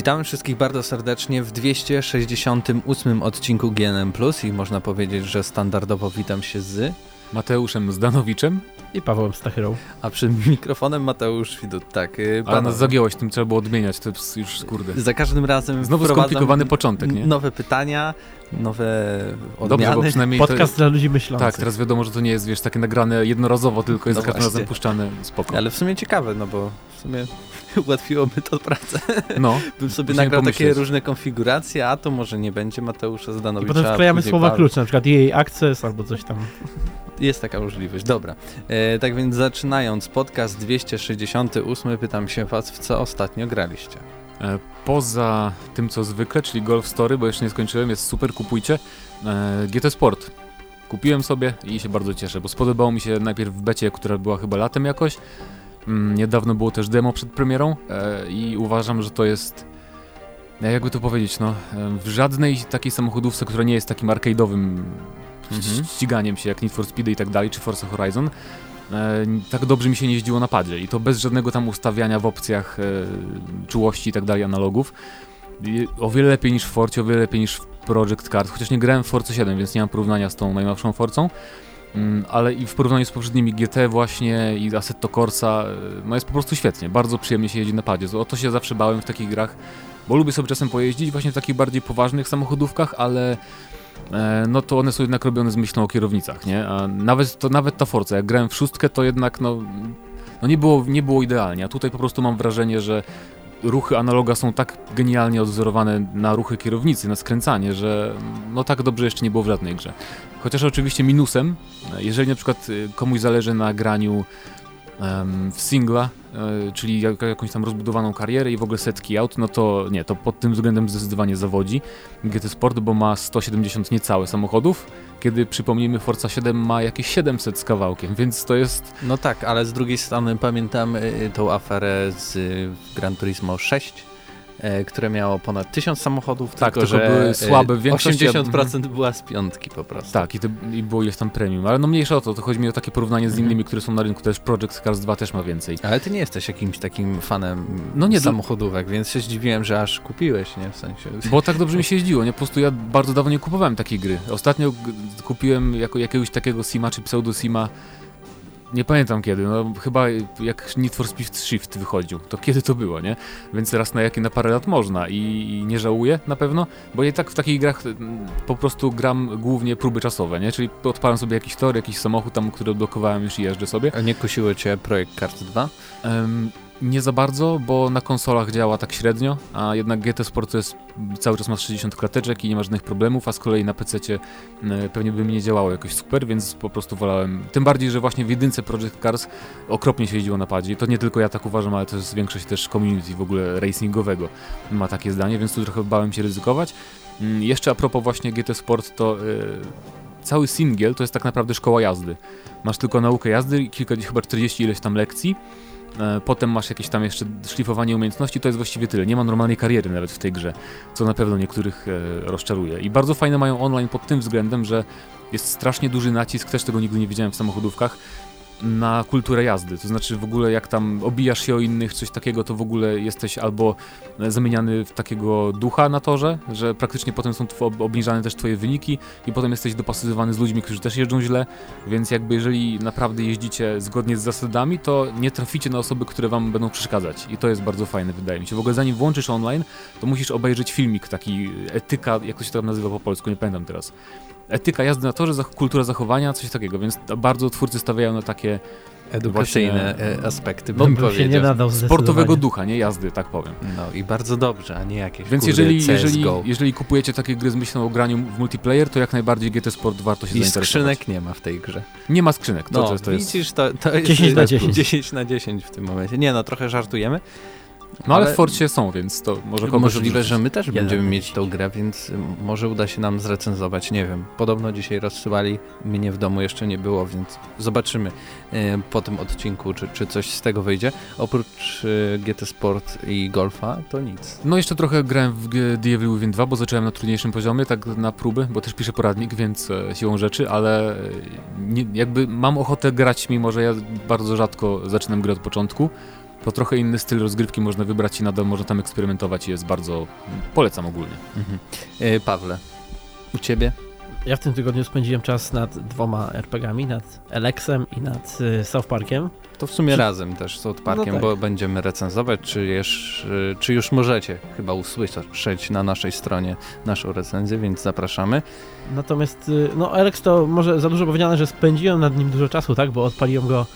Witamy wszystkich bardzo serdecznie w 268 odcinku GNM Plus i można powiedzieć, że standardowo witam się z Mateuszem Zdanowiczem i Pawłem Stachyrą. A przed mikrofonem Mateusz Widut, tak. Y, Ale nas zagiąłeś, tym trzeba było odmieniać, to jest już kurde. Za każdym razem Znowu skomplikowany początek, nie? Nowe pytania, nowe odmiany. Dobrze, bo przynajmniej Podcast to... dla ludzi myślących. Tak, teraz wiadomo, że to nie jest, wiesz, takie nagrane jednorazowo, tylko jest no za każdym razem puszczane spoko. Ale w sumie ciekawe, no bo w sumie ułatwiłoby to pracę. No. Bym sobie nagrał pomyśleć. takie różne konfiguracje, a to może nie będzie Mateusza Zdanowicza. I potem wklejamy słowa klucze, na przykład jej access albo coś tam. Jest taka możliwość, dobra. E, tak więc zaczynając podcast 268, pytam się was, w co ostatnio graliście? E, poza tym, co zwykle, czyli Golf Story, bo jeszcze nie skończyłem, jest super, kupujcie. E, GT Sport. Kupiłem sobie i się bardzo cieszę, bo spodobało mi się najpierw w becie, która była chyba latem jakoś. Mm, niedawno było też demo przed premierą e, i uważam, że to jest jakby to powiedzieć, no, w żadnej takiej samochodówce, która nie jest takim arcade'owym mhm. ściganiem się jak Need for Speed i tak dalej, czy Forza Horizon, e, tak dobrze mi się nie jeździło na padzie i to bez żadnego tam ustawiania w opcjach e, czułości i tak dalej analogów. O wiele lepiej niż w Forcie, o wiele lepiej niż w Project Card, chociaż nie grałem w Force 7, więc nie mam porównania z tą najnowszą Forcą. Mm, ale i w porównaniu z poprzednimi GT właśnie i Assetto Corsa, e, no jest po prostu świetnie, bardzo przyjemnie się jeździ na padzie. O to się zawsze bałem w takich grach, bo lubię sobie czasem pojeździć właśnie w takich bardziej poważnych samochodówkach, ale e, no to one są jednak robione z myślą o kierownicach, nie? A nawet, to, nawet ta Forza, jak grałem w szóstkę, to jednak no, no nie, było, nie było idealnie, a tutaj po prostu mam wrażenie, że ruchy analoga są tak genialnie odwzorowane na ruchy kierownicy, na skręcanie, że no tak dobrze jeszcze nie było w żadnej grze. Chociaż oczywiście minusem, jeżeli na przykład y, komuś zależy na graniu w singla, e, czyli jakąś tam rozbudowaną karierę i w ogóle setki aut, no to nie, to pod tym względem zdecydowanie zawodzi GT Sport, bo ma 170 niecałe samochodów, kiedy przypomnijmy Forza 7 ma jakieś 700 z kawałkiem, więc to jest... No tak, ale z drugiej strony pamiętam y, tą aferę z Gran Turismo 6, E, które miało ponad 1000 samochodów, tak, tylko, tylko były słabe. W 80% była z piątki po prostu. Tak, i, to, i było jest tam premium, ale no mniejsza o to, to chodzi mi o takie porównanie z mhm. innymi, które są na rynku, też Project Cars 2 też ma więcej. Ale ty nie jesteś jakimś takim fanem no nie, samochodówek, więc się zdziwiłem, że aż kupiłeś, nie, w sensie... Bo tak dobrze mi się jeździło, nie, po prostu ja bardzo dawno nie kupowałem takiej gry. Ostatnio kupiłem jako, jakiegoś takiego Sima czy pseudo-Sima nie pamiętam kiedy, no chyba jak Need for Speed Shift wychodził, to kiedy to było, nie? Więc raz na jakie na parę lat można i, i nie żałuję na pewno, bo ja tak w takich grach mm, po prostu gram głównie próby czasowe, nie? Czyli odpalam sobie jakiś tor, jakiś samochód tam, który odblokowałem już i jeżdżę sobie. A nie kusiły cię projekt Kart 2? Um, nie za bardzo, bo na konsolach działa tak średnio, a jednak GT Sport to jest cały czas ma 60 klateczek i nie ma żadnych problemów, a z kolei na PC pewnie by mi nie działało jakoś super, więc po prostu wolałem. Tym bardziej, że właśnie w jedynce Project Cars okropnie się jeździło na padzie. To nie tylko ja tak uważam, ale to jest większość też community w ogóle racingowego ma takie zdanie, więc tu trochę bałem się ryzykować. Mm, jeszcze a propos właśnie GT Sport, to yy, cały singiel to jest tak naprawdę szkoła jazdy. Masz tylko naukę jazdy, kilka, chyba 40 ileś tam lekcji E, potem masz jakieś tam jeszcze szlifowanie umiejętności, to jest właściwie tyle. Nie ma normalnej kariery nawet w tej grze, co na pewno niektórych e, rozczaruje. I bardzo fajne mają online pod tym względem, że jest strasznie duży nacisk, też tego nigdy nie widziałem w samochodówkach, na kulturę jazdy. To znaczy w ogóle jak tam obijasz się o innych, coś takiego, to w ogóle jesteś albo zamieniany w takiego ducha na torze, że praktycznie potem są obniżane też twoje wyniki i potem jesteś dopasowywany z ludźmi, którzy też jeżdżą źle, więc jakby jeżeli naprawdę jeździcie zgodnie z zasadami, to nie traficie na osoby, które wam będą przeszkadzać i to jest bardzo fajne, wydaje mi się. W ogóle zanim włączysz online, to musisz obejrzeć filmik taki etyka, jak to się tam nazywa po polsku, nie pamiętam teraz etyka jazdy na torze, kultura zachowania, coś takiego, więc bardzo twórcy stawiają na takie edukacyjne właśnie, aspekty, bym powiedział. Się nie nadał Sportowego ducha, nie jazdy, tak powiem. No i bardzo dobrze, a nie jakieś Więc jeżeli, jeżeli, jeżeli kupujecie takie gry z myślą o graniu w multiplayer, to jak najbardziej GT Sport warto się I zainteresować. skrzynek nie ma w tej grze. Nie ma skrzynek. To, no, to, to jest... widzisz, to, to jest 10 na 10. 10 na 10 w tym momencie. Nie no, trochę żartujemy, no ale, ale w Forcie są, więc to może kogoś Możliwe, że my też Jeden będziemy mieć tą grę, więc może uda się nam zrecenzować, nie wiem. Podobno dzisiaj rozsyłali, mnie w domu jeszcze nie było, więc zobaczymy e, po tym odcinku, czy, czy coś z tego wyjdzie. Oprócz e, GT Sport i Golfa, to nic. No jeszcze trochę grałem w The Evil Within 2, bo zacząłem na trudniejszym poziomie, tak na próby, bo też piszę poradnik, więc e, siłą rzeczy, ale nie, jakby mam ochotę grać, mimo że ja bardzo rzadko zaczynam grę od początku to trochę inny styl rozgrywki można wybrać i nadal można tam eksperymentować i jest bardzo, polecam ogólnie. Mhm. E, Pawle, u Ciebie? Ja w tym tygodniu spędziłem czas nad dwoma RPGami, nad Alexem i nad y, South Parkiem. To w sumie czy... razem też z South Parkiem, no tak. bo będziemy recenzować, czy, już, czy już możecie chyba usłyszeć na naszej stronie naszą recenzję, więc zapraszamy. Natomiast, y, no Alex to może za dużo powiedziane, że spędziłem nad nim dużo czasu, tak, bo odpaliłem go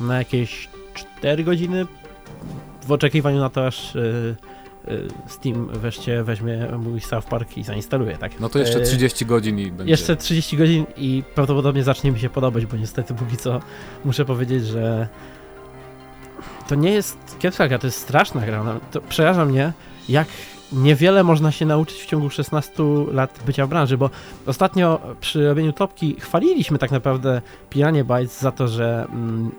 na jakieś 4 godziny w oczekiwaniu na to, aż y, Y, Steam wreszcie weźmie mój South Park i zainstaluje, tak? No to jeszcze 30 y, godzin i będzie... Jeszcze 30 godzin i prawdopodobnie zacznie mi się podobać, bo niestety póki co muszę powiedzieć, że to nie jest kiepska gra, to jest straszna gra. No, to przeraża mnie, jak niewiele można się nauczyć w ciągu 16 lat bycia w branży, bo ostatnio przy robieniu topki chwaliliśmy tak naprawdę Piranie Bytes za to, że mm,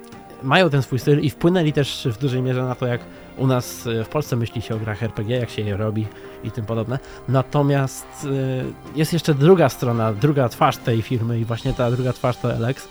mają ten swój styl i wpłynęli też w dużej mierze na to, jak u nas e, w Polsce myśli się o grach RPG, jak się je robi i tym podobne. Natomiast e, jest jeszcze druga strona, druga twarz tej firmy i właśnie ta druga twarz to Alex.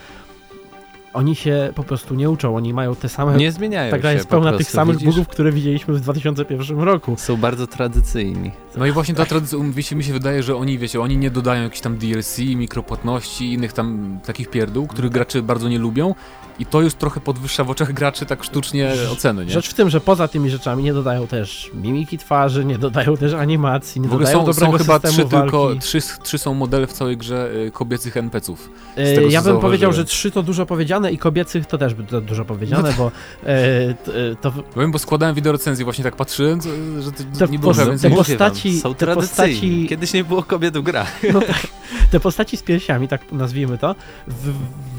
Oni się po prostu nie uczą, oni mają te same. Nie zmieniają ta gra się. jest pełna tych samych widzisz? bugów, które widzieliśmy w 2001 roku. Są bardzo tradycyjni. No i właśnie ta tradycja, wiecie, mi się wydaje, że oni, wiecie, oni nie dodają jakichś tam DLC, mikropłatności, innych tam takich pierdół, których gracze bardzo nie lubią i to już trochę podwyższa w oczach graczy tak sztucznie oceny, nie? Rzecz w tym, że poza tymi rzeczami nie dodają też mimiki twarzy, nie dodają też animacji, nie w ogóle dodają są, dobrego są chyba trzy walki. tylko, trzy, trzy są modele w całej grze y, kobiecych NPC-ów. Yy, ja bym powiedział, że trzy to dużo powiedziane i kobiecych to też by dużo powiedziane, no bo e, to, to... Powiem, bo składałem wideo recenzji, właśnie tak patrzyłem, że to, nie było te postaci, Są postaci... Kiedyś nie było kobiet w grach. No tak, te postaci z piersiami, tak nazwijmy to,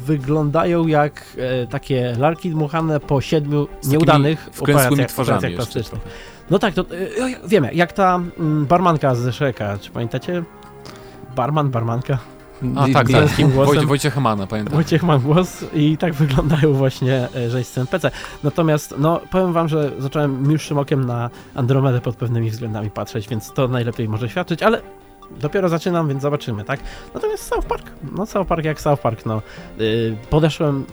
wyglądają jak e, takie lalki dmuchane po siedmiu nieudanych operacjach, operacjach plastycznych. No tak, to e, wiemy, jak ta m, mm, barmanka z Shreka, czy pamiętacie? Barman, barmanka. A tak, tak. Woj, Wojciech Hamana, pamiętam. Wojciech ma głos i tak wyglądają właśnie e, rzeźcy NPC. Natomiast, no, powiem wam, że zacząłem milszym okiem na Andromedę pod pewnymi względami patrzeć, więc to najlepiej może świadczyć, ale dopiero zaczynam, więc zobaczymy, tak? Natomiast South Park, no South Park jak South Park, no. Yy, podeszłem,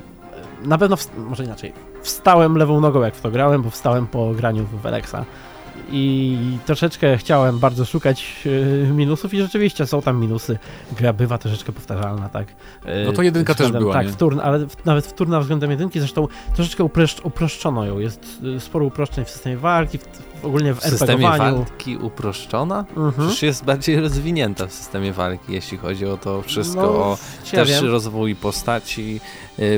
na pewno, może inaczej, wstałem lewą nogą jak w to grałem, bo wstałem po graniu w Alexa i troszeczkę chciałem bardzo szukać y, minusów i rzeczywiście są tam minusy. Gra bywa troszeczkę powtarzalna, tak. Y, no to jedynka względem, też była, Tak, nie? wtórna, ale w, nawet wtórna względem jedynki, zresztą troszeczkę uproszcz, uproszczono ją. Jest y, sporo uproszczeń w systemie walki, w, w ogólnie w, w systemie walki uproszczona? Mhm. Przecież jest bardziej rozwinięta w systemie walki, jeśli chodzi o to wszystko, no, o też wiem. rozwój postaci,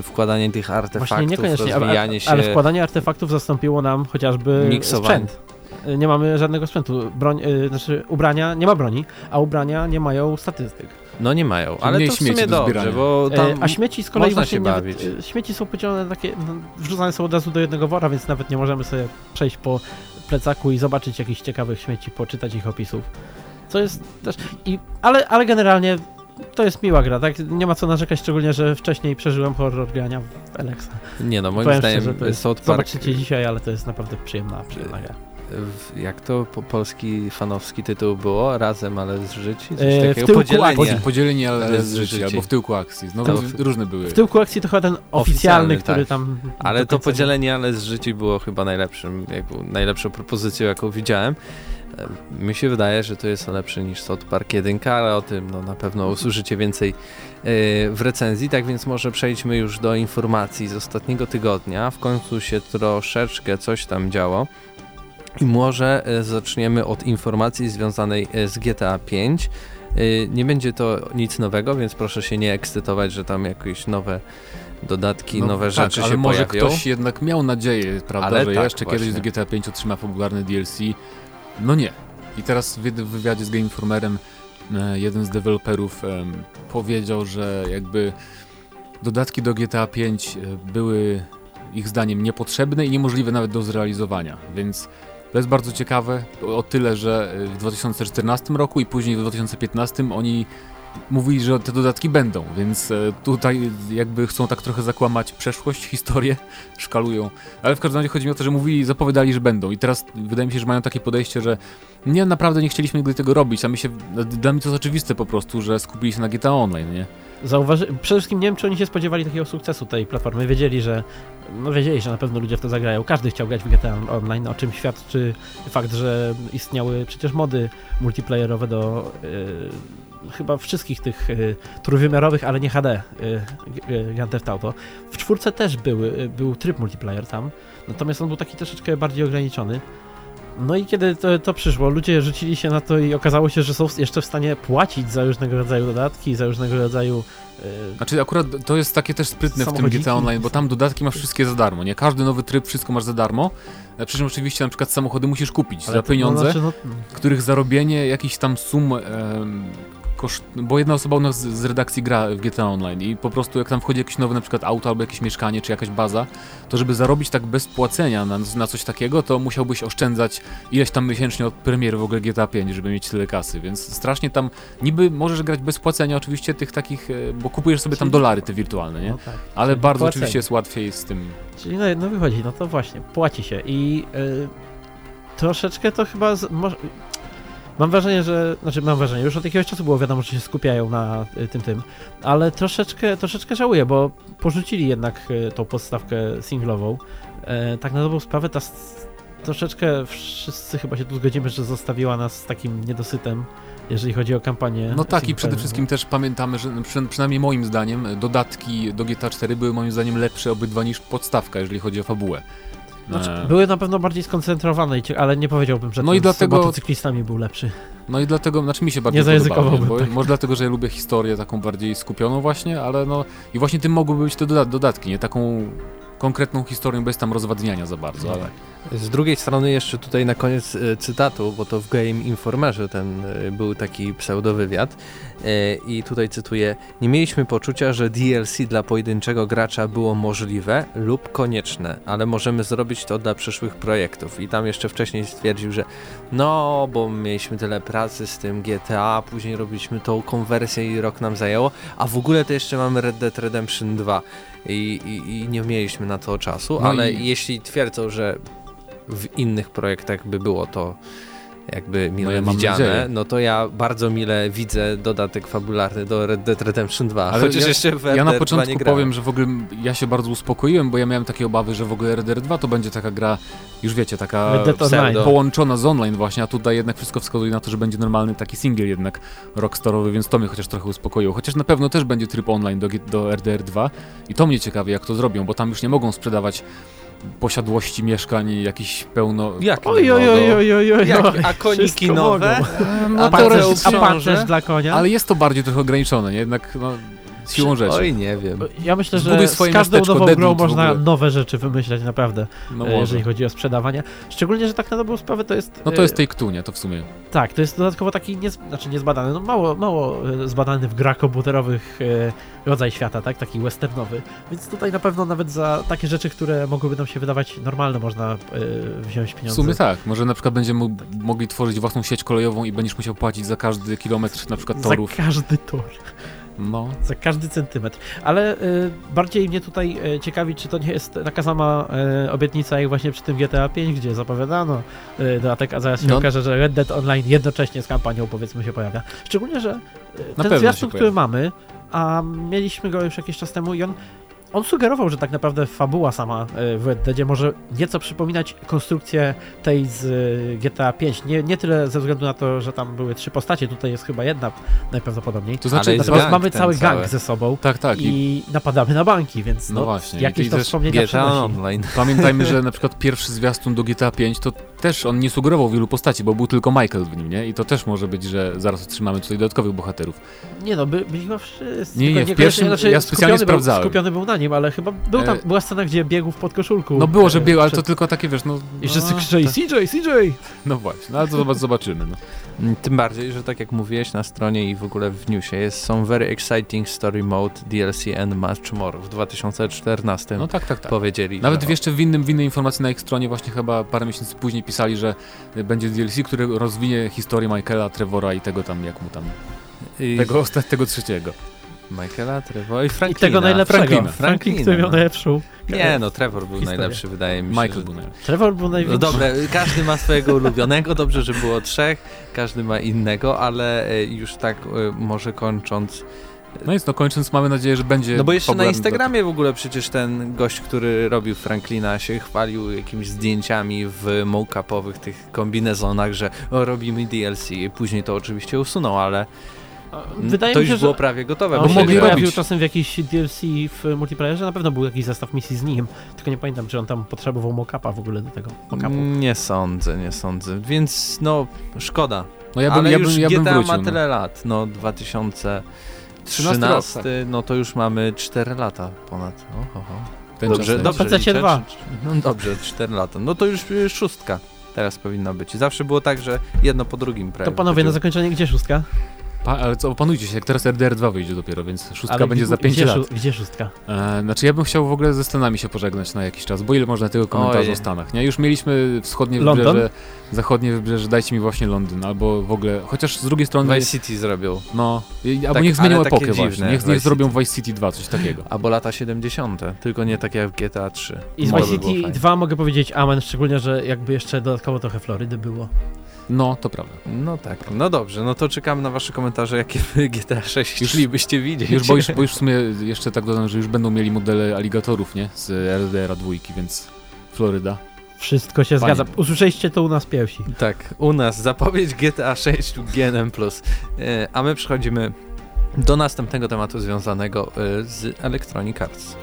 wkładanie tych artefaktów, Właśnie niekoniecznie, rozwijanie ale, się. Ale wkładanie artefaktów zastąpiło nam chociażby Miksowanie. sprzęt. Y, nie mamy żadnego sprzętu. Broń, yy, znaczy ubrania, nie ma broni, a ubrania nie mają statystyk. No nie mają, ale to w sumie dobrze, bo y, tam A śmieci z kolei można się bawić. Nawet, y, śmieci są podzielone takie, no, wrzucane są od razu do jednego wora, więc nawet nie możemy sobie przejść po plecaku i zobaczyć jakichś ciekawych śmieci, poczytać ich opisów. Co jest też... I, ale, ale generalnie to jest miła gra, tak? Nie ma co narzekać, szczególnie, że wcześniej przeżyłem horror grania w Alexa. Nie no, moim Powiem zdaniem szczerze, to jest, South Park... Zobaczycie dzisiaj, ale to jest naprawdę przyjemna, przyjemna gra jak to po, polski fanowski tytuł było? Razem, ale z życi? Coś e, takiego? W tyłku podzielenie. podzielenie, ale z życi, albo w tyłku akcji. Znowu to, różne były. W tyłku akcji to chyba ten oficjalny, oficjalny który tak. tam... Ale to podzielenie, ale z życi było chyba najlepszym, jakby najlepszą propozycją, jaką widziałem. E, mi się wydaje, że to jest lepsze niż South Park 1, ale o tym no, na pewno usłyszycie więcej e, w recenzji. Tak więc może przejdźmy już do informacji z ostatniego tygodnia. W końcu się troszeczkę coś tam działo. I może e, zaczniemy od informacji związanej e, z GTA 5. E, nie będzie to nic nowego, więc proszę się nie ekscytować, że tam jakieś nowe dodatki, no, nowe tak, rzeczy ale się może pojawią. ktoś jednak miał nadzieję, prawda, ale że tak, jeszcze właśnie. kiedyś do GTA 5 otrzyma popularny DLC. No nie. I teraz w wywiadzie z Game Informerem jeden z deweloperów powiedział, że jakby dodatki do GTA 5 były ich zdaniem niepotrzebne i niemożliwe nawet do zrealizowania, więc to jest bardzo ciekawe o tyle, że w 2014 roku i później w 2015 oni mówili, że te dodatki będą, więc e, tutaj jakby chcą tak trochę zakłamać przeszłość, historię, szkalują. Ale w każdym razie chodzi mi o to, że mówili, zapowiadali, że będą i teraz wydaje mi się, że mają takie podejście, że nie, naprawdę nie chcieliśmy nigdy tego robić, a mi się, dla mnie to jest oczywiste po prostu, że skupili się na GTA Online, nie? Zauważy... Przede wszystkim nie wiem, czy oni się spodziewali takiego sukcesu tej platformy. Wiedzieli, że no wiedzieli, że na pewno ludzie w to zagrają. Każdy chciał grać w GTA Online, o czym świadczy fakt, że istniały przecież mody multiplayerowe do yy, chyba wszystkich tych yy, trójwymiarowych, ale nie HD yy, Grand Theft Auto. W czwórce też były, był tryb multiplayer tam, natomiast on był taki troszeczkę bardziej ograniczony. No i kiedy to, to, przyszło, ludzie rzucili się na to i okazało się, że są jeszcze w stanie płacić za różnego rodzaju dodatki, za różnego rodzaju. Yy, znaczy, akurat to jest takie też sprytne w tym GTA Online, bo tam dodatki masz wszystkie za darmo, nie? Każdy nowy tryb, wszystko masz za darmo. Przy czym oczywiście na przykład samochody musisz kupić Ale za pieniądze, no, znaczy, no... których zarobienie jakiś tam sum koszt... bo jedna osoba u nas z redakcji gra w GTA Online i po prostu jak tam wchodzi jakieś nowe na przykład auto albo jakieś mieszkanie czy jakaś baza, to żeby zarobić tak bez płacenia na, na coś takiego, to musiałbyś oszczędzać ileś tam miesięcznie od premiery w ogóle GTA 5, żeby mieć tyle kasy, więc strasznie tam niby możesz grać bez płacenia oczywiście tych takich, e, bo kupujesz sobie tam dolary te wirtualne, nie? No tak, Ale bardzo płacenie. oczywiście jest łatwiej z tym. Czyli no, no wychodzi, no to właśnie, płaci się i yy, troszeczkę to chyba z, może, Mam wrażenie, że, znaczy mam wrażenie, już od jakiegoś czasu było wiadomo, że się skupiają na y, tym tym, ale troszeczkę, troszeczkę żałuję, bo porzucili jednak y, tą podstawkę singlową. E, tak na dobrą sprawę ta troszeczkę wszyscy chyba się tu zgodzimy, że zostawiła nas z takim niedosytem, jeżeli chodzi o kampanię. No tak i przede wszystkim też pamiętamy, że przynajmniej moim zdaniem dodatki do GTA 4 były moim zdaniem lepsze obydwa niż podstawka, jeżeli chodzi o fabułę. Znaczy, e. były na pewno bardziej skoncentrowane, ale nie powiedziałbym, że no i dlatego, z motocyklistami był lepszy. No i dlatego, znaczy mi się bardziej nie podobało, bo, tak. może dlatego, że ja lubię historię taką bardziej skupioną właśnie, ale no i właśnie tym mogłyby być te dodatki, nie taką konkretną historią bez tam rozwadniania za bardzo, ale... Z drugiej strony jeszcze tutaj na koniec e, cytatu, bo to w Game Informerze ten e, był taki pseudowywiad e, i tutaj cytuję Nie mieliśmy poczucia, że DLC dla pojedynczego gracza było możliwe lub konieczne, ale możemy zrobić to dla przyszłych projektów i tam jeszcze wcześniej stwierdził, że no, bo mieliśmy tyle pracy z tym GTA, później robiliśmy tą konwersję i rok nam zajęło, a w ogóle to jeszcze mamy Red Dead Redemption 2 i, i, i nie mieliśmy na to czasu, no ale i... jeśli twierdzą, że w innych projektach by było to jakby mile no ja widziane, no to ja bardzo mile widzę dodatek fabularny do Red Dead Redemption 2, Ale chociaż ja, jeszcze w Ja na początku powiem, że w ogóle ja się bardzo uspokoiłem, bo ja miałem takie obawy, że w ogóle Red Dead 2 to będzie taka gra, już wiecie, taka połączona z online właśnie, a tutaj jednak wszystko wskazuje na to, że będzie normalny taki single jednak rockstarowy, więc to mnie chociaż trochę uspokoiło. Chociaż na pewno też będzie tryb online do, do RDR 2 i to mnie ciekawi, jak to zrobią, bo tam już nie mogą sprzedawać posiadłości mieszkań jakiś pełno... Jak oj, oj, oj, oj, oj, oj, Jak, a koniki nowe? No, a, pancerz, a pancerz dla konia? Ale jest to bardziej trochę ograniczone, nie? Jednak no, siłą rzeczy. Oj, nie wiem. Ja myślę, że z każdą nową grą można nowe rzeczy wymyślać, naprawdę, no e, jeżeli chodzi o sprzedawanie. Szczególnie, że tak na dobrą sprawę to jest... No to jest Take-Two, nie? To w sumie. Tak, to jest dodatkowo taki, nie, znaczy niezbadany, no mało, mało e, zbadany w grach komputerowych e, rodzaj świata, tak? Taki westernowy. Więc tutaj na pewno nawet za takie rzeczy, które mogłyby nam się wydawać normalne, można wziąć pieniądze. W sumie tak. Może na przykład będziemy mogli tworzyć własną sieć kolejową i będziesz musiał płacić za każdy kilometr na przykład torów. Za każdy tor. No. Za każdy centymetr. Ale y, bardziej mnie tutaj y, ciekawi, czy to nie jest taka sama y, obietnica jak właśnie przy tym GTA 5, gdzie zapowiadano y, dodatek, a zaraz się no. okaże, że Red Dead Online jednocześnie z kampanią powiedzmy się pojawia. Szczególnie, że y, ten zwiastun, który mamy, a mieliśmy go już jakiś czas temu i on on sugerował, że tak naprawdę fabuła sama e, w Red Deadzie może nieco przypominać konstrukcję tej z e, GTA 5. Nie, nie tyle ze względu na to, że tam były trzy postacie, tutaj jest chyba jedna najprawdopodobniej. To znaczy, natomiast mamy cały gang cały. ze sobą tak, tak. i, I, napadamy na banki, więc no, no właśnie. jakieś to wspomnienia GTA Online. Pamiętajmy, że na przykład pierwszy zwiastun do GTA 5 to też on nie sugerował wielu postaci, bo był tylko Michael w nim, nie? I to też może być, że zaraz otrzymamy tutaj dodatkowych bohaterów. Nie no, by, byli chyba wszyscy. Nie, nie, w pierwszym, znaczy, ja specjalnie sprawdzałem. Był, skupiony był na nim, ale chyba był tam, e... była scena, gdzie biegł w podkoszulku. No było, że biegł, ale to tylko takie, wiesz, no... I wszyscy krzyczeli, CJ, CJ! No właśnie, no ale to zobaczymy, no. Mm, tym bardziej, że tak jak mówiłeś na stronie i w ogóle w newsie jest są very exciting story mode DLC and much more w 2014 no tak, tak, tak. powiedzieli. Nawet że... jeszcze w, innym, w innej informacji na ich stronie właśnie chyba parę miesięcy później pisali, że będzie DLC, który rozwinie historię Michaela, Trevora i tego tam, jak mu tam... I... Tego, tego trzeciego. Michaela, Trevor i Franklina. I tego najlepszego. Franklina. Franklin, który miał no. najlepszą. Nie, no Trevor był historię. najlepszy, wydaje mi się. Michael był najlepszy. Trevor był najlepszy. No dobra, każdy ma swojego ulubionego, dobrze, że było trzech, każdy ma innego, ale e, już tak e, może kończąc No jest, no kończąc, mamy nadzieję, że będzie No bo jeszcze na Instagramie w ogóle przecież ten gość, który robił Franklina się chwalił jakimiś zdjęciami w mockupowych tych kombinezonach, że o, robimy DLC i później to oczywiście usunął, ale Wydaje to mi już się, że było prawie gotowe. on mogli się- pojawił robić. czasem w jakiejś DLC w multiplayerze, na pewno był jakiś zestaw misji z nim, tylko nie pamiętam, czy on tam potrzebował mockupa w ogóle do tego mockupu. Nie sądzę, nie sądzę, więc no szkoda. No ja bym, ale ja już bym, ja bym GTA wrócił. ma no. tyle lat, no 2013, 13 rok, tak. no to już mamy 4 lata ponad. O, ho, ho. Ten Dobrze, dobrze PC liczę, 2. czy- czy- No dobrze, 4 lata. No to już szóstka teraz powinna być. Zawsze było tak, że jedno po drugim prawie. To panowie, na zakończenie gdzie szóstka? Pa, ale co, opanujcie się, jak teraz RDR2 wyjdzie dopiero, więc szóstka Ale będzie gdzie- za 5 gdzie, lat. szó- Gdzie szóstka? E, znaczy ja bym chciał w ogóle ze Stanami się pożegnać na jakiś czas, bo ile można tego komentarza Oj. o Stanach, nie? Już mieliśmy wschodnie London? wybrzeże, zachodnie wybrzeże, dajcie mi właśnie Londyn, albo w ogóle, chociaż z drugiej strony, Vice City zrobił. no, i- albo Tak, niech zmienią ale takie epokę dziwne właśnie, niech, Vice niech zrobią City. Vice City 2, coś takiego. Albo lata 70., tylko nie tak jak GTA 3. I z Vice City fajnie. 2 mogę powiedzieć amen, szczególnie, że jakby jeszcze dodatkowo trochę Florydy było. No, to prawda. No tak, no dobrze, no to czekamy na wasze komentarze, jakie wy GTA 6 Już- chcielibyście widzieć. Już, bo, już, bo już w sumie jeszcze tak dodam, że już będą mieli modele aligatorów, nie? Z RDR-a dwójki, więc Floryda. Wszystko się zgadza. Usłyszeliście to u nas pierwsi. Tak, u nas zapowiedź GTA 6 GNM+. A my przechodzimy do następnego tematu związanego e, z Electronic Arts.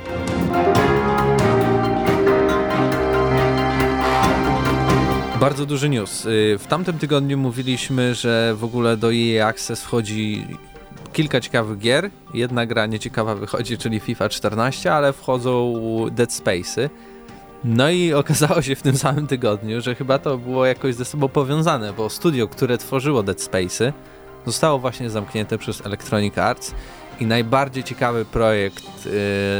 Bardzo duży news. Y, W tamtym tygodniu mówiliśmy, że w ogóle do EA Access wchodzi kilka ciekawych gier. Jedna gra nieciekawa wychodzi, czyli FIFA 14, ale wchodzą Dead Space'y. No i okazało się w tym samym tygodniu, że chyba to było jakoś ze sobą powiązane, bo studio, które tworzyło Dead Space'y, zostało właśnie zamknięte przez Electronic Arts i najbardziej ciekawy projekt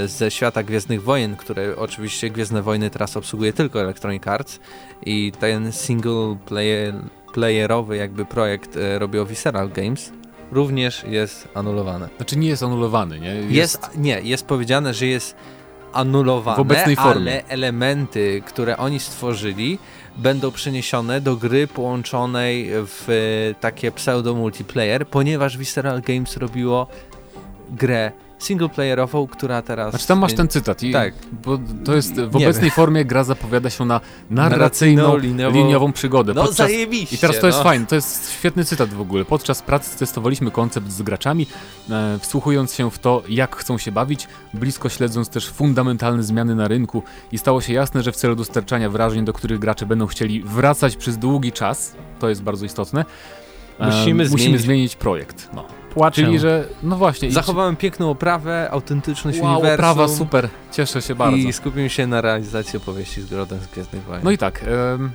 y, ze świata Gwiezdnych Wojen, które oczywiście Gwiezdne Wojny teraz obsługuje tylko Electronic Arts i ten single player, playerowy jakby projekt y, robił Visceral Games, również jest anulowany. Znaczy nie jest anulowany, nie? Jest, nie, jest powiedziane, że jest anulowane, W obecnej formie. ale elementy, które oni stworzyli, będą przeniesione do gry połączonej w e, takie pseudo multiplayer, ponieważ Visceral Games robiło grę singleplayerową, która teraz... Znaczy tam masz ten cytat, i, Tak. bo to jest w obecnej formie gra zapowiada się na narracyjną, liniową- liniową przygodę. No Podczas, zajebiście, I teraz to jest no. fajne, to jest świetny cytat w ogóle. Podczas pracy testowaliśmy koncept z graczami, e, wsłuchując się w to, jak chcą się bawić, blisko śledząc też fundamentalne zmiany na rynku i stało się jasne, że w celu dostarczania wrażeń, do których gracze będą chcieli wracać przez długi czas, to jest bardzo istotne, e, Musimy musimy zmienić- zmienić projekt. No. Płaczę. Czyli, że no właśnie. i- Zachowałem piękną oprawę, autentyczność Wow, uniwersum prawa super, cieszę się bardzo. i skupiłem się na realizacji opowieści z Grodem z Gwiezdnych Wojen. No i tak. em,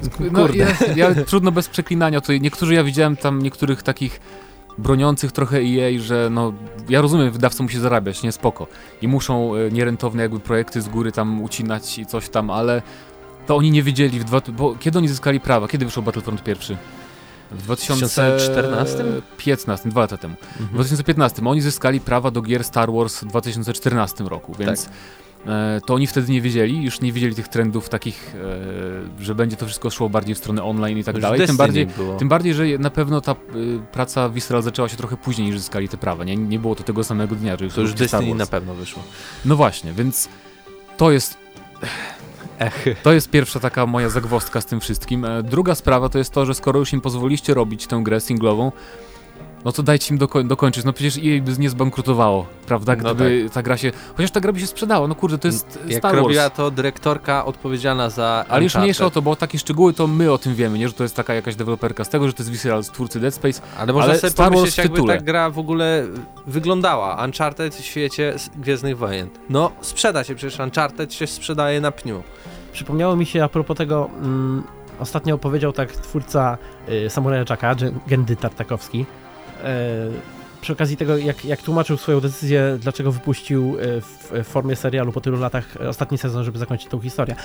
no, Kurde. ja, ja, trudno bez przeklinania. Tutaj niektórzy, ja widziałem tam niektórych takich broniących trochę EA, że no, ja rozumiem, wydawca musi zarabiać, nie spoko. I muszą e, nierentowne jakby projekty z góry tam ucinać i coś tam, ale to oni nie wiedzieli w dwa, bo kiedy oni zyskali prawa? Kiedy wyszł Battlefront pierwszy? W 2014? 2015, dwa lata temu. W Mhm. 2015 oni zyskali prawa do gier Star Wars w 2014 roku, więc e, to oni wtedy nie wiedzieli, już nie wiedzieli tych trendów takich, e, że będzie to wszystko szło bardziej w stronę online i tak Już dalej. Tym bardziej, tym bardziej, że na pewno ta y, praca Visceral zaczęła się trochę później niż zyskali te prawa. Nie, nie było to tego samego dnia, że już To już Destiny na pewno wyszło. No właśnie, więc to jest Ech. to jest pierwsza taka moja zagwozdka z tym wszystkim. E, Druga sprawa to jest to, że skoro już im pozwoliście robić tę grę singlową, no to dajcie im doko dokończyć. No przecież EA by nie zbankrutowało, prawda? No Gdyby ta gra się... Chociaż ta gra by się sprzedała, no kurde, to jest Jak Star Wars. robiła to dyrektorka odpowiedzialna za Ale już mniejsza o to, bo takie szczegóły to my o tym wiemy, nie? Że to jest taka jakaś deweloperka z tego, że to jest Visceral z twórcy Dead Space. Ale można ale sobie Star Wars pomyśleć, jakby tytule. ta gra w ogóle wyglądała. Uncharted w świecie Gwiezdnych Wojen. No, sprzeda się, przecież Uncharted się sprzedaje na pniu. Przypomniało mi się a propos tego, mm, ostatnio opowiedział tak twórca y, Samuraja Jacka, Gen- Gendy Tartakowski, e, przy okazji tego, jak, jak tłumaczył swoją decyzję, dlaczego wypuścił e, w, w formie serialu po tylu latach e, ostatni sezon, żeby zakończyć tą historię.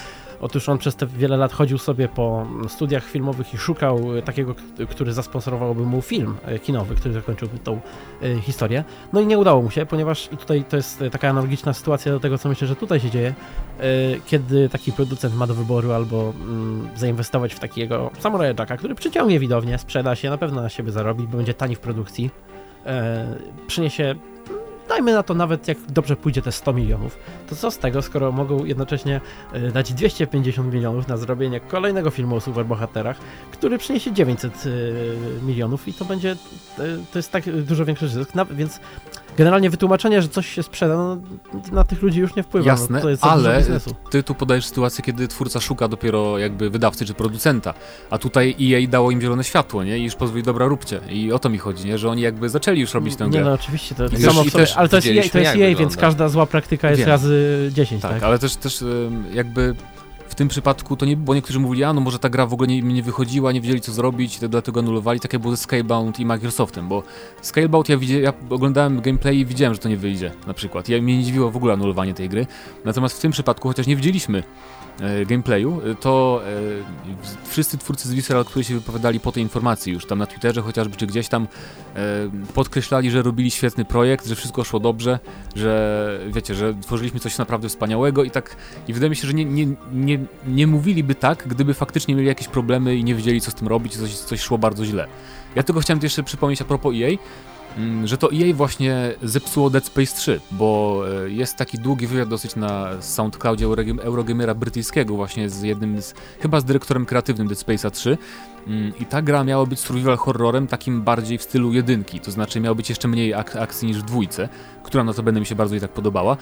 Otóż on przez te wiele lat chodził sobie po studiach filmowych i szukał e, takiego, który zasponsorowałby mu film e, kinowy, który zakończyłby tą e, historię. No i nie udało mu się, ponieważ tutaj to jest e, taka analogiczna sytuacja do tego, co myślę, że tutaj się dzieje, e, kiedy taki producent ma do wyboru albo mm, zainwestować w takiego Samuraja Jacka, który przyciągnie widownię, sprzeda się, na pewno na siebie zarobi, bo będzie tani w produkcji, e, przyniesie dajmy na to nawet jak dobrze pójdzie te 100 milionów, to co z tego, skoro mogą jednocześnie e, dać 250 milionów na zrobienie kolejnego filmu o superbohaterach, który przyniesie 900 e, milionów i to będzie, e, to jest tak dużo większy zysk, więc generalnie wytłumaczenie, że coś się sprzeda, no, na tych ludzi już nie wpływa. Jasne, no, to jest ale ty tu podajesz sytuację, kiedy twórca szuka dopiero jakby wydawcy czy producenta, a tutaj EA dało im zielone światło, nie? I już pozwoli, dobra, róbcie. I o to mi chodzi, nie? Że oni jakby zaczęli już robić tę grę. Nie, no oczywiście, to samo w sobie, ale to jest EA, to jest EA więc każda zła praktyka jest Wiem. razy 10, tak? Tak, ale też, też jakby w tym przypadku to nie, bo niektórzy mówili, a no może ta gra w ogóle nie, nie wychodziła, nie wiedzieli co zrobić, to dlatego anulowali. Takie było ze Scalebound i Microsoftem, bo Scalebound ja, ja oglądałem gameplay i widziałem, że to nie wyjdzie na przykład. Ja mnie nie dziwiło w ogóle anulowanie tej gry. Natomiast w tym przypadku, chociaż nie widzieliśmy E, gameplayu, e, to e, wszyscy twórcy z Visceral, którzy się wypowiadali po tej informacji już tam na Twitterze chociażby, czy gdzieś tam podkreślali, że robili świetny projekt, że wszystko szło dobrze, że wiecie, że tworzyliśmy coś naprawdę wspaniałego i tak, i wydaje mi się, że nie, nie, nie, nie mówiliby tak, gdyby faktycznie mieli jakieś problemy i nie wiedzieli co z tym robić, coś, coś szło bardzo źle. Ja tylko chciałem jeszcze przypomnieć a propos EA, Mm, że to EA właśnie zepsuło Dead Space 3, bo e, jest taki długi wywiad dosyć na SoundCloudzie Eurogamera brytyjskiego właśnie z jednym z, chyba z dyrektorem kreatywnym Dead Space'a 3 mm, i ta gra miała być survival horrorem takim bardziej w stylu jedynki, to znaczy miało być jeszcze mniej ak akcji niż w dwójce, która na to będę mi się bardzo i tak podobała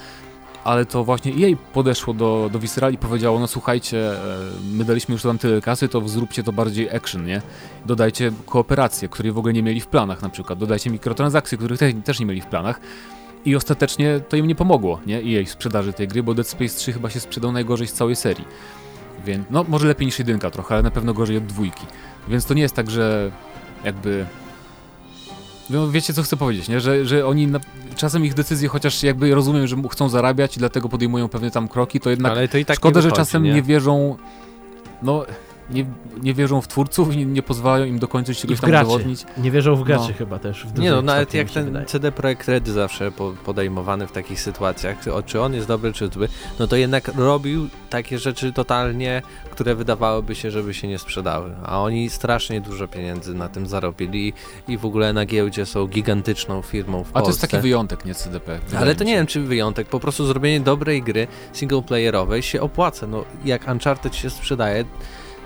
ale to właśnie jej podeszło do, do Visceral i powiedziało, no słuchajcie, e, my daliśmy już tam tyle kasy, to zróbcie to bardziej action, nie? Dodajcie kooperację, której w ogóle nie mieli w planach na przykład, dodajcie mikrotransakcje, których te, też nie mieli w planach. I ostatecznie to im nie pomogło, nie? I jej sprzedaży tej gry, bo Dead Space 3 chyba się sprzedał najgorzej z całej serii. Więc, no może lepiej niż jedynka trochę, ale na pewno gorzej od dwójki. Więc to nie jest tak, że jakby wiecie co chcę powiedzieć, nie? Że, że oni na, czasem ich decyzje, chociaż jakby rozumiem, że chcą zarabiać i dlatego podejmują pewne tam kroki, to jednak Ale to i tak szkoda, wychodzi, że czasem nie? nie wierzą, no nie, nie wierzą w twórców i nie, nie pozwalają im dokończyć czegoś tam graczy. zawodnić. Nie wierzą w graczy no. chyba też. nie no, nawet jak ten wydaje. CD Projekt Red zawsze podejmowany w takich sytuacjach, czy on jest dobry, czy zły, no to jednak robił takie rzeczy totalnie, które wydawałoby się, żeby się nie sprzedały. A oni strasznie dużo pieniędzy na tym zarobili i w ogóle na giełdzie są gigantyczną firmą w A to jest taki wyjątek, nie CDP. Ale to nie wiem, czy wyjątek. Po prostu zrobienie dobrej gry singleplayerowej się opłaca. No, jak Uncharted się sprzedaje,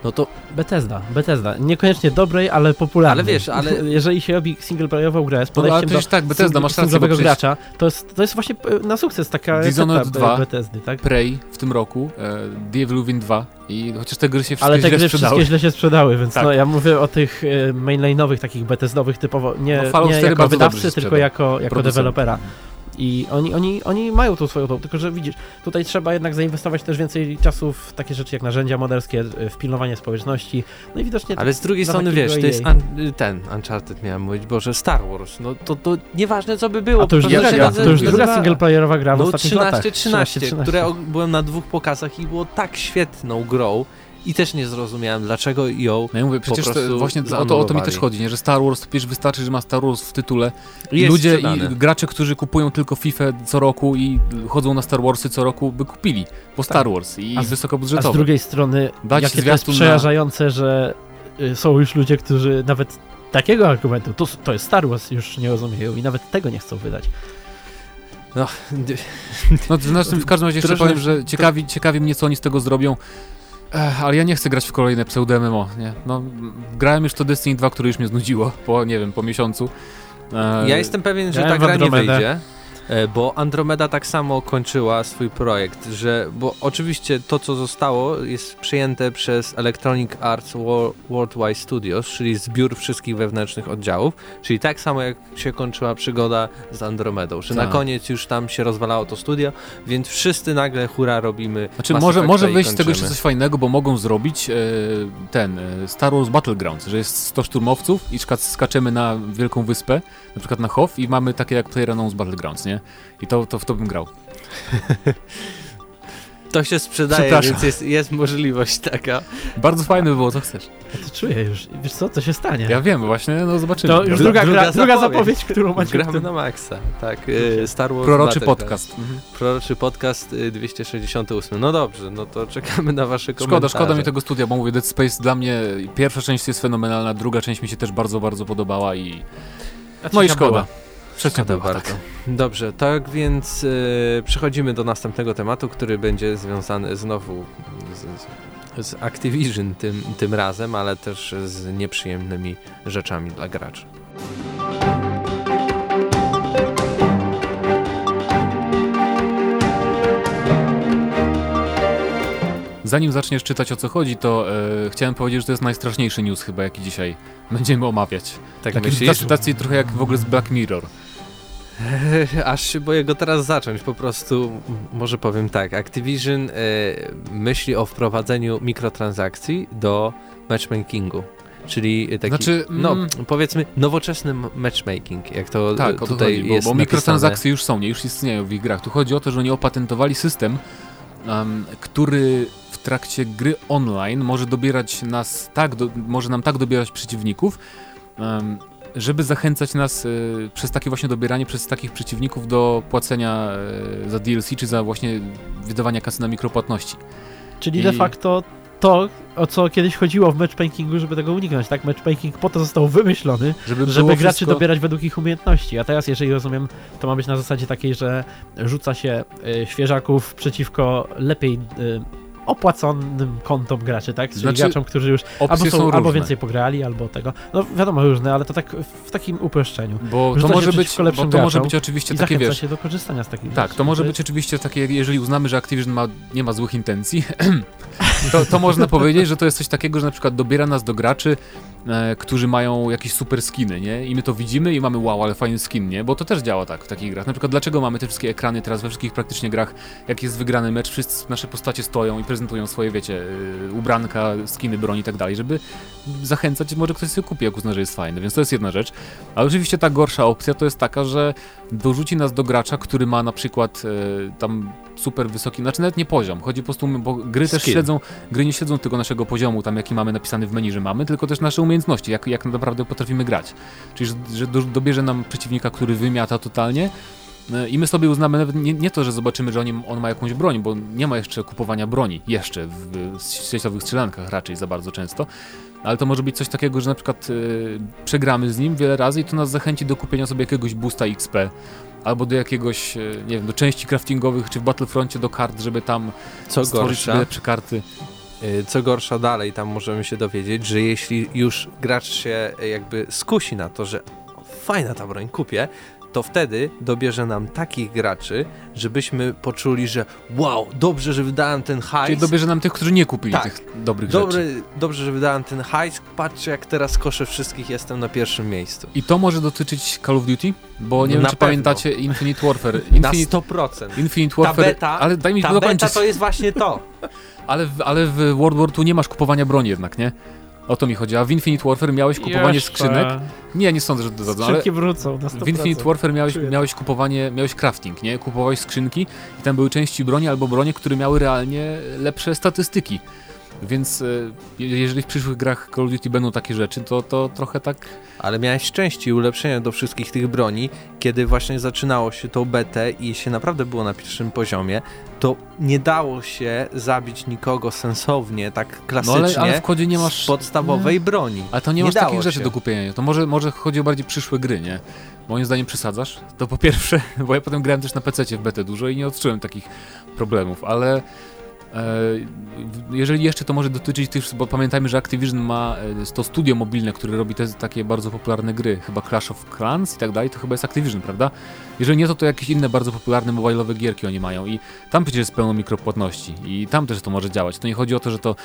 no to Bethesda, Bethesda. Niekoniecznie dobrej, ale popularnej. Ale wiesz, ale... Jeżeli się robi singleplayerową grę z podejściem no, do tak, Bethesda, masz rację, przecież... gracza, to jest, to jest właśnie e, na sukces taka Dishonored 2, Bethesdy, tak? Prey w tym roku, e, Devil Within 2 i chociaż te gry się wszystkie Ale te gry źle sprzedały. wszystkie źle się sprzedały, więc tak. no, ja mówię o tych e, mainline'owych, takich Bethesdowych typowo, nie, no, nie jako wydawcy, tylko jako, jako dewelopera. I oni, oni, oni mają tą swoją tą, tylko że widzisz, tutaj trzeba jednak zainwestować też więcej czasu w takie rzeczy jak narzędzia moderskie, w pilnowanie społeczności. No i widocznie. Ale z drugiej strony wiesz, to jest un, ten Uncharted miałem mówić, Boże, Star Wars. No to, to nieważne co by było. A to już, to, druga, to już druga singleplayerowa gra w no, ostatnich 13, latach. 13, 13, które byłem na dwóch pokazach i było tak świetną grą i też nie zrozumiałem, dlaczego ją No ja mówię, przecież to, właśnie o to, o to mi też chodzi, nie? że Star Wars, to przecież wystarczy, że ma Star Wars w tytule. I ludzie i gracze, którzy kupują tylko FIFA co roku i chodzą na Star Warsy co roku, by kupili po tak. Star Wars i a z, wysokobudżetowe. A z drugiej strony, Dać jakie to jest przerażające, na... że y, są już ludzie, którzy nawet takiego argumentu, to, to jest Star Wars, już nie rozumieją i nawet tego nie chcą wydać. No, no w każdym razie jeszcze powiem, że ciekawi, ciekawi mnie, co oni z tego zrobią. Ech, ale ja nie chcę grać w kolejne pseudo-MMO, nie? No, grałem już to Destiny 2, które już mnie znudziło po, nie wiem, po miesiącu. ja jestem pewien, że ta gra nie wyjdzie. E, bo Andromeda tak samo kończyła swój projekt, że, bo oczywiście to, co zostało, jest przyjęte przez Electronic Arts Worldwide Studios, czyli zbiór wszystkich wewnętrznych oddziałów, czyli tak samo jak się kończyła przygoda z Andromedą, że tak. na koniec już tam się rozwalało to studio, więc wszyscy nagle hura robimy. Znaczy może, może wyjść z tego jeszcze coś fajnego, bo mogą zrobić e, ten e, Star Wars Battlegrounds, że jest 100 szturmowców i skaczemy na wielką wyspę, na przykład na Hoth i mamy takie jak PlayerUnknown's Battlegrounds, nie? I to, to w to bym grał. to się sprzedaje, więc jest, jest możliwość taka. Bardzo fajne by było, co chcesz. Ja to czuję już. Wiesz co, co się stanie? Ja wiem, właśnie, no zobaczymy. To już druga, druga, druga zapowiedź, którą macie. Gramy na maksa, tak. Y, Star Wars Proroczy podcast. Mhm. Proroczy podcast 268. Y, no dobrze, no to czekamy na wasze komentarze. Szkoda, szkoda mi tego studia, bo mówię, Dead Space dla mnie, pierwsza część jest fenomenalna, druga część mi się też bardzo, bardzo podobała i... No i szkoda. Była. Szkoda bardzo. Dobrze, tak więc e, przechodzimy do następnego tematu, który będzie związany znowu z, z Activision tym, tym razem, ale też z nieprzyjemnymi rzeczami dla graczy. Zanim zaczniesz czytać o co chodzi, to e, chciałem powiedzieć, że to jest najstraszniejszy news chyba, jaki dzisiaj będziemy omawiać. Tak Taki myślisz? tacy, tacy trochę jak w ogóle z Black Mirror. Aż się boję go teraz zacząć, po prostu może powiem tak, Activision e, myśli o wprowadzeniu mikrotransakcji do matchmakingu, czyli taki, Znaczy, no mm, powiedzmy nowoczesny matchmaking, jak to Tak, e, o to tutaj chodzi, bo, jest bo napisane. mikrotransakcje już są, nie? Już istnieją w ich grach. Tu chodzi o to, że oni opatentowali system, em, który w trakcie gry online może dobierać nas tak, do, może nam tak dobierać przeciwników, em, żeby zachęcać nas e, przez takie właśnie dobieranie przez takich przeciwników do płacenia e, za DLC, czy za właśnie wydawania kasy na mikropłatności. Czyli I- de facto to, o co kiedyś chodziło w matchmakingu, żeby tego uniknąć, tak? Matchmaking po to został wymyślony, Żeby, żeby graczy wszystko... dobierać według ich umiejętności. A teraz, jeżeli rozumiem, to ma być na zasadzie takiej, że rzuca się y, świeżaków przeciwko lepiej y, opłaconym kontom graczy, tak? Czyli Znaczy, graczom, którzy już albo, są są, albo więcej pograli, albo tego. No wiadomo, różne, ale to tak w takim uproszczeniu. Bo to Rzuca może być, bo to może być oczywiście takie, wiesz, się do korzystania z takich Tak, rzeczy. to może być oczywiście takie, jeżeli uznamy, że Activision ma, nie ma złych intencji, to, to można powiedzieć, że to jest coś takiego, że na przykład dobiera nas do graczy, e, którzy mają jakieś super skiny, nie? I my to widzimy i mamy wow, ale fajny skin, nie? Bo to też działa tak w takich grach. Na przykład dlaczego mamy te wszystkie ekrany teraz we wszystkich praktycznie grach, jak jest wygrany mecz, wszyscy nasze postacie stoją i prezentują swoje, wiecie, e, ubranka, skiny, broni i tak dalej, żeby zachęcać, może ktoś sobie kupi, jak uzna, że jest fajny, więc to jest jedna rzecz. Ale oczywiście ta gorsza opcja to jest taka, że dorzuci nas do gracza, który ma na przykład e, tam super wysoki, znaczy nawet nie poziom, chodzi po prostu, bo gry też Skill. śledzą, gry nie śledzą tego naszego poziomu, tam jaki mamy napisany w menu, że mamy, tylko też nasze umiejętności, jak, jak naprawdę potrafimy grać. Czyli, że, że do, dobierze nam przeciwnika, który wymiata totalnie, i my sobie uznamy nawet nie, nie to, że zobaczymy, że on, on ma jakąś broń, bo nie ma jeszcze kupowania broni, jeszcze w, w sieciowych strzelankach raczej za bardzo często, ale to może być coś takiego, że na przykład e, przegramy z nim wiele razy i to nas zachęci do kupienia sobie jakiegoś boosta XP, albo do jakiegoś, e, nie wiem, do części craftingowych, czy w Battlefroncie do kart, żeby tam Co stworzyć gorsza, lepsze karty. co gorsza dalej, tam możemy się dowiedzieć, że jeśli już gracz się jakby skusi na to, że fajna ta broń, kupię, to wtedy dobierze nam takich graczy, żebyśmy poczuli, że wow, dobrze, że wydałem ten Czyli hajs, dobierze nam tych, którzy nie kupili Tak. tych dobrych rzeczy. Dobry, dobrze, że wydałem ten hajs, patrzcie jak teraz koszę wszystkich, jestem na pierwszym miejscu. I to może dotyczyć Call of Duty, bo nie No wiem, na czy pewno. pamiętacie Infinite Warfare. Na Infinite, 100%. Infinite Ta Warfare, beta, ale daj mi ta dokończyć. beta to jest właśnie to. Ale, w, ale w World War II nie masz kupowania broni jednak, nie? O to mi chodzi. A w Infinite Warfare miałeś kupowanie Jeszcze. skrzynek. Nie, nie sądzę, że dodadzą, ale Skrzynki wrócą na 100%. w Infinite Warfare miałeś, Czuję. miałeś kupowanie, miałeś crafting, nie? Kupowałeś skrzynki i tam były części broni albo bronie, które miały realnie lepsze statystyki. Więc e, je- jeżeli w przyszłych grach Call of Duty będą takie rzeczy, to, to trochę tak... Ale miałeś części i ulepszenia do wszystkich tych broni, kiedy właśnie zaczynało się tą betę i się naprawdę było na pierwszym poziomie, to nie dało się zabić nikogo sensownie, tak No klasycznie, ale, ale w kodzie nie masz... podstawowej broni. Ale to nie, Nie masz takich rzeczy się. do kupienia. To może, może chodzi o bardziej przyszłe gry, nie? Moim zdaniem przesadzasz. To po pierwsze, bo ja potem grałem też na PC w betę dużo i nie odczułem takich problemów, ale jeżeli jeszcze to może dotyczyć tych, bo pamiętajmy, że Activision ma e, to studio mobilne, które robi te takie bardzo popularne gry, chyba Clash of Clans i tak dalej, to chyba jest Activision, prawda? Jeżeli nie, to to jakieś inne bardzo popularne mobilowe gierki oni mają i tam przecież jest pełno mikropłatności i tam też to może działać. To nie chodzi o to, że to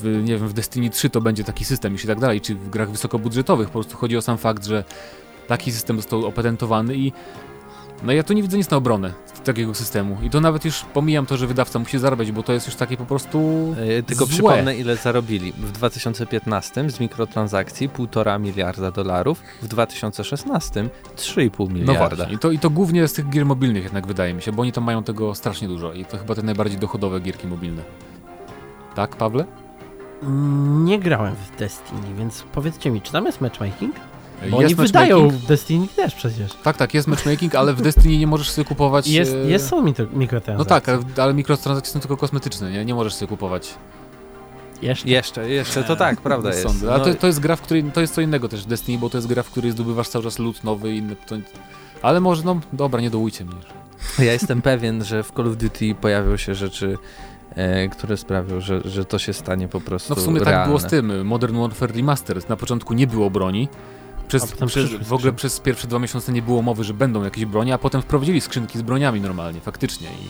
w, nie wiem, w Destiny 3 to będzie taki system i tak dalej, czy w grach wysokobudżetowych. Po prostu chodzi o sam fakt, że taki system został opatentowany i no ja tu nie widzę nic na obronę takiego systemu. I to nawet już pomijam to, że wydawca musi zarabiać, bo to jest już takie po prostu... E, Tylko Złe. przypomnę, ile zarobili. W 2015 z mikrotransakcji 1,5 miliarda dolarów, w 2016 3,5 No miliarda. właśnie. I to, I to głównie z tych gier mobilnych jednak wydaje mi się, bo oni tam mają tego strasznie dużo i to chyba te najbardziej dochodowe gierki mobilne. Tak, Pawle? Mm, Nie grałem w Destiny, więc powiedzcie mi, czy tam jest matchmaking? Bo Jest oni wydają w Destiny też przecież. Tak, tak, jest matchmaking, ale w Destiny nie możesz sobie kupować... Jest, e, jest są mikro- No mikrotransakcje. tak, ale, ale mikrotransakcje są tylko kosmetyczne, nie? Nie możesz sobie kupować. Jeszcze. Jeszcze, jeszcze, to tak, prawda jest. sądzę. A No, to, to jest gra, w której, to jest co innego też Destiny, bo to jest gra, w której zdobywasz cały czas loot nowy i inny. To... Ale może, no dobra, nie dołujcie mnie. Ja jestem pewien, że w Call of Duty pojawią się rzeczy, e, które sprawią, że, że to się stanie po prostu No w sumie realne. tak było z tym. Modern Warfare Remastered. Na początku nie było broni. Przez, przez, w ogóle przez pierwsze dwa miesiące nie było mowy, że będą jakieś broni, a potem wprowadzili skrzynki z broniami normalnie, faktycznie. I,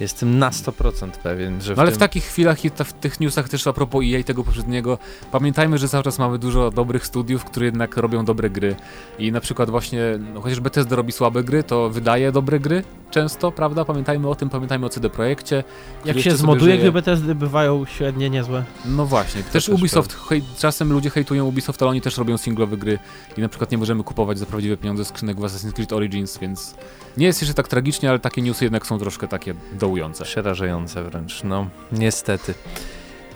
Jestem na 100% pewien, że w no ale tym... w takich chwilach i ta, w tych newsach też a propos EA tego poprzedniego, pamiętajmy, że cały czas mamy dużo dobrych studiów, które jednak robią dobre gry. I na przykład właśnie, no, chociaż Bethesda robi słabe gry, to wydaje dobre gry często, prawda? Pamiętajmy o tym, pamiętajmy o CD Projekcie. Jak się zmoduje, gry Bethesdy bywają średnie niezłe. No właśnie, też też Ubisoft, hej, czasem ludzie hejtują Ubisoft, ale oni też robią singlowe gry i na przykład nie możemy kupować za prawdziwe pieniądze skrzynek w Assassin's Creed Origins, więc nie jest jeszcze tak tragicznie, ale takie newsy jednak są troszkę takie dołujące. Przerażające wręcz, no niestety.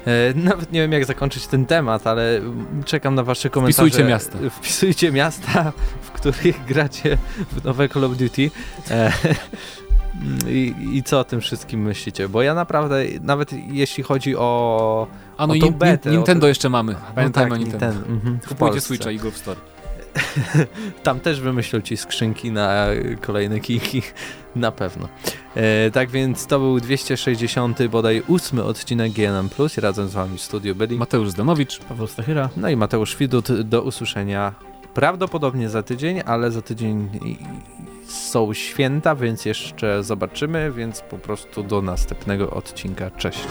E, Nawet nie wiem jak zakończyć ten temat, ale czekam na wasze komentarze. Wpisujcie miasta. Wpisujcie miasta, w których gracie w nowe Call of Duty. E, I, I co o tym wszystkim myślicie? Bo ja naprawdę, nawet jeśli chodzi o... A no O i tą betę, Nintendo o jeszcze mamy, pamiętajmy no o tak, Nintendo. mhm, w Kupujcie. Switcha i Golf Store. Tam też wymyślą ci skrzynki na kolejne kiki, na pewno. E, tak więc to był 260 bodaj ósmy odcinek GNM+. Razem z wami w studiu byli. Mateusz Zdanowicz. Paweł Stachyra. No i Mateusz Widut, do usłyszenia prawdopodobnie za tydzień, ale za tydzień są święta, więc jeszcze zobaczymy, więc po prostu do następnego odcinka. Cześć.